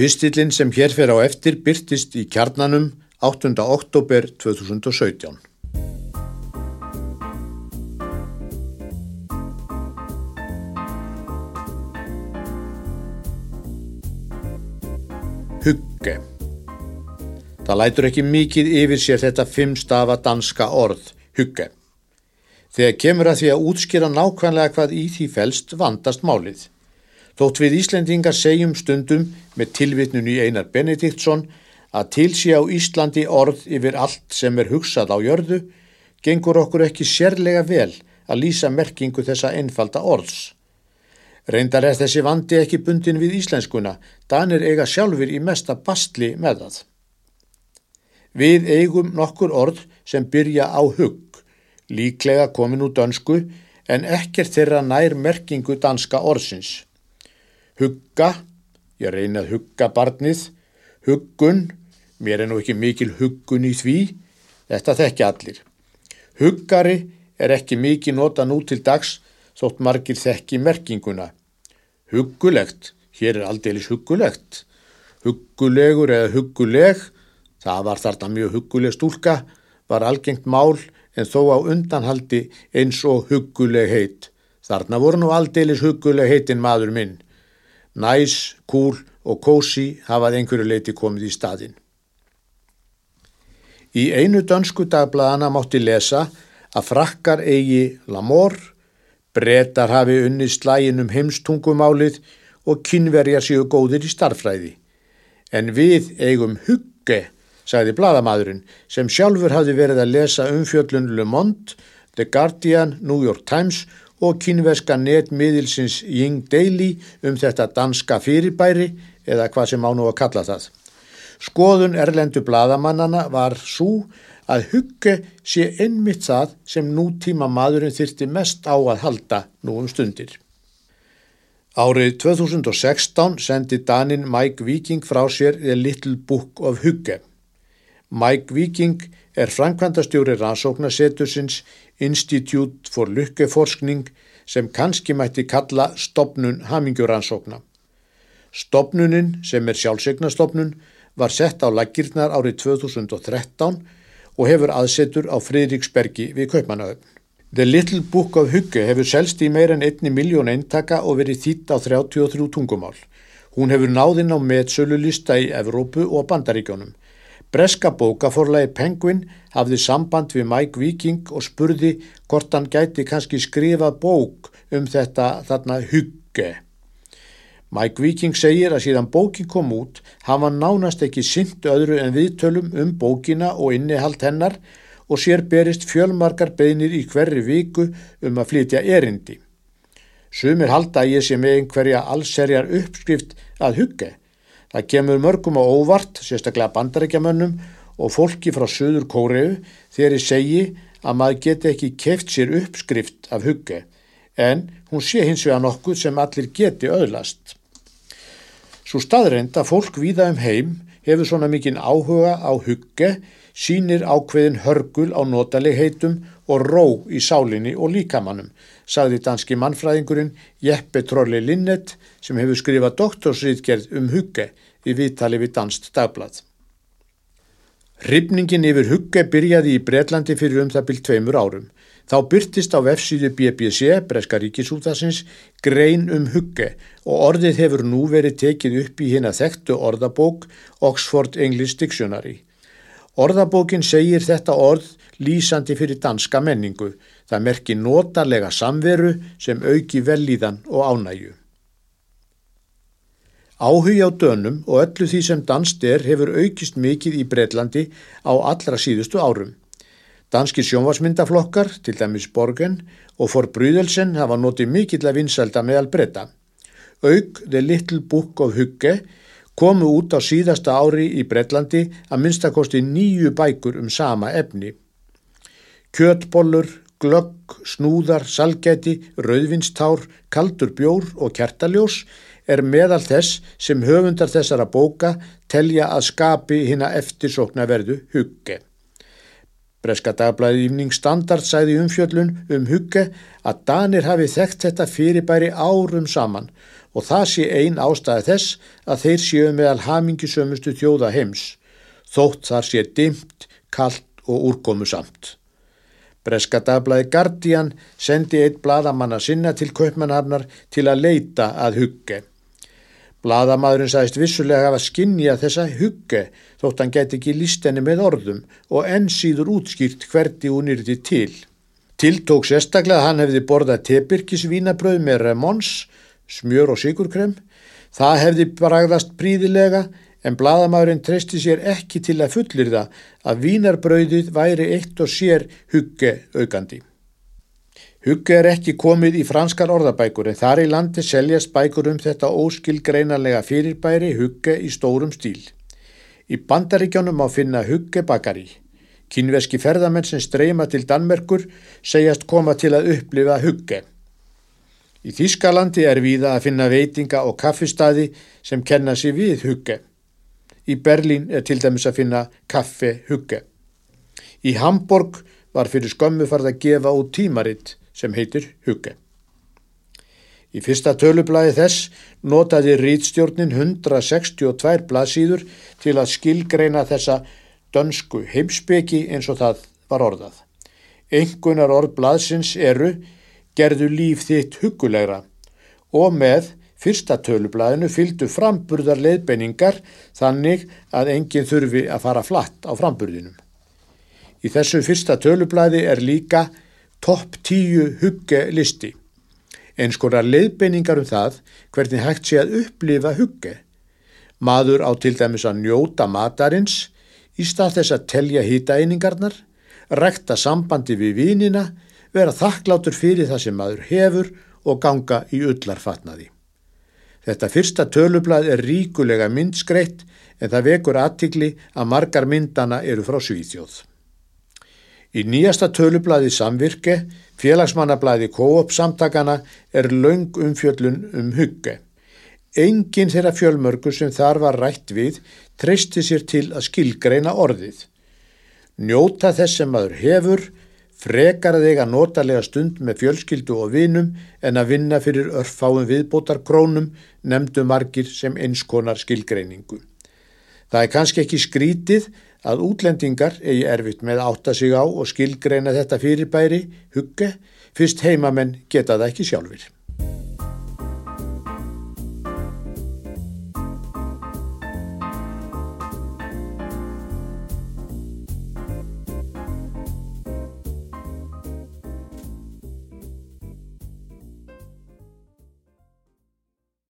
Pistillin sem hér fer á eftir byrtist í kjarnanum 8. oktober 2017. Hugge Það lætur ekki mikið yfir sér þetta fimmstafa danska orð, hugge. Þegar kemur að því að útskýra nákvæmlega hvað í því fælst vandast málið. Þótt við Íslendingar segjum stundum með tilvitnun í Einar Benediktsson að til sé á Íslandi orð yfir allt sem er hugsað á jörðu, gengur okkur ekki sérlega vel að lýsa merkingu þessa einfalda orðs. Reyndar er þessi vandi ekki bundin við íslenskuna, danir eiga sjálfur í mesta bastli með það. Við eigum nokkur orð sem byrja á hugg, líklega komin úr dönsku en ekkert þeirra nær merkingu danska orðsins. Hugga, ég reyni að hugga barnið, huggun, mér er nú ekki mikil huggun í því, þetta þekki allir. Huggari er ekki mikið nota nú til dags þótt margir þekki merkinguna. Huggulegt, hér er aldeilis huggulegt. Huggulegur eða hugguleg, það var þarna mjög hugguleg stúlka, var algengt mál en þó á undanhaldi eins og hugguleg heit. Þarna voru nú aldeilis hugguleg heitin maður minn. Næs, kúl og kósi hafað einhverju leiti komið í staðin. Í einu dönsku dagbladana mátti lesa að frakkar eigi lamor, Bretar hafi unni slægin um heimstungumálið og kynverjar séu góðir í starfræði. En við eigum hugge, sagði bladamadurinn, sem sjálfur hafi verið að lesa umfjöllun Le Monde, The Guardian, New York Times og kynverska netmiðilsins Ying Daily um þetta danska fyrirbæri eða hvað sem á nú að kalla það. Skoðun erlendu bladamannana var svo að hugge sé einmitt það sem nútíma maðurinn þyrti mest á að halda nú um stundir. Árið 2016 sendi Danin Mike Viking frá sér The Little Book of Hugge. Mike Viking er framkvæmdastjóri rannsóknarsetursins Institute for Lykkeforskning sem kannski mætti kalla stopnun hamingjuransókna. Stopnunin sem er sjálfsegnastopnun var sett á laggirnar árið 2013 og hefur aðsetur á Fridriksbergi við Kaupmannahöfn. The Little Book of Hugge hefur selst í meir en einni miljón eintaka og verið þýtt á 33 tungumál. Hún hefur náðinn á meðsölulista í Evrópu og Bandaríkjónum. Breska bókaforlagi Penguin hafði samband við Mike Viking og spurði hvort hann gæti kannski skrifa bók um þetta þarna Hugge. Mike Viking segir að síðan bókin kom út hafa nánast ekki synd öðru en viðtölum um bókina og innihald hennar og sér berist fjölmarkar beinir í hverri viku um að flytja erindi. Sumir halda ég sé með einhverja allserjar uppskrift að hugge. Það kemur mörgum á óvart, sérstaklega bandarækjamönnum og fólki frá söður kóriðu þegar ég segi að maður geti ekki keft sér uppskrift af hugge en hún sé hins vegar nokkuð sem allir geti öðlast. Svo staðreind að fólk víða um heim hefur svona mikinn áhuga á hugge, sínir ákveðin hörgul á notaligheitum og ró í sálinni og líkamannum, sagði danski mannfræðingurinn Jeppe Trolli Linnet sem hefur skrifað doktorsriðgerð um hugge í viðtali við Danst Dagblad. Ripningin yfir hugge byrjaði í Breitlandi fyrir um það byrj tveimur árum. Þá byrtist á vefsíðu BBC, Breska ríkisútasins, grein um hugge og orðið hefur nú verið tekið upp í hérna þekktu orðabók Oxford English Dictionary. Orðabókin segir þetta orð lýsandi fyrir danska menningu. Það merki notarlega samveru sem auki velíðan og ánæju. Áhugja á dönum og öllu því sem danst er hefur aukist mikið í Breitlandi á allra síðustu árum. Danski sjónvarsmyndaflokkar, til dæmis Borgen og Forbrúðelsen hafa notið mikill að vinsælda meðal breyta. Auk The Little Book of Hugge komu út á síðasta ári í Breitlandi að minnstakosti nýju bækur um sama efni. Kjötbollur, glögg, snúðar, salgæti, rauðvinstár, kaldur bjór og kertaljós er meðal þess sem höfundar þessara bóka telja að skapi hinn að eftirsokna verðu hugge. Breska dagblæði Ímning Standard sæði umfjöllun um hugge að Danir hafi þekkt þetta fyrirbæri árum saman og það sé ein ástæði þess að þeir séu meðal hamingisömmustu þjóða heims, þótt þar sé dimt, kallt og úrkomu samt. Breska dagblæði Guardian sendi eitt bladamanna sinna til Kaupmannhafnar til að leita að hugge. Bladamadurinn sagðist vissulega hafa skinnja þessa hugge þótt hann geti ekki lístenni með orðum og enn síður útskýrt hverdi hún yrði til. Tiltók sérstaklega að hann hefði borðað tepirkisvínabröð með remons, smjör og sigurkrem. Það hefði bragðast príðilega en bladamæðurinn treysti sér ekki til að fullir það að vínarbrauðið væri eitt og sér hugge aukandi. Hugge er ekki komið í franskar orðabækur en þar í landi seljast bækur um þetta óskilgreinarlega fyrirbæri hugge í stórum stíl. Í bandaríkjónum á finna hugge bakari. Kynveski ferðamenn sem streyma til Danmerkur segjast koma til að upplifa hugge. Í Þískalandi er viða að finna veitinga og kaffistadi sem kenna sér við hugge. Í Berlín er til dæmis að finna kaffe hugge. Í Hamburg var fyrir skömmu farð að gefa út tímaritt sem heitir hugge. Í fyrsta tölublaði þess notaði rítstjórnin 162 blaðsýður til að skilgreina þessa dönsku heimsbyggi eins og það var orðað. Engunar orð blaðsins eru gerðu líf þitt hugulegra og með Fyrsta tölublaðinu fylgdu framburðar leiðbeiningar þannig að enginn þurfi að fara flatt á framburðinum. Í þessu fyrsta tölublaði er líka topp tíu hugge listi. Eins konar leiðbeiningar um það hvernig hægt sé að upplifa hugge. Maður á til dæmis að njóta matarins í stað þess að telja hýtaeiningarnar, rekta sambandi við vínina, vera þakklátur fyrir það sem maður hefur og ganga í öllarfatnaði. Þetta fyrsta tölublað er ríkulega myndskreitt en það vekur aðtikli að margar myndana eru frá Svíþjóð. Í nýjasta tölublaði Samvirke, félagsmannablaði Coop samtakana er laung umfjöllun um hugge. Engin þeirra fjölmörgu sem þar var rætt við treysti sér til að skilgreina orðið. Njóta þess sem maður hefur, Frekar þig að notalega stund með fjölskyldu og vinum en að vinna fyrir örfáum viðbótar krónum nefndu margir sem einskonar skilgreiningu. Það er kannski ekki skrítið að útlendingar eigi erfitt með að átta sig á og skilgreina þetta fyrirbæri, hugge, fyrst heimamenn geta það ekki sjálfur.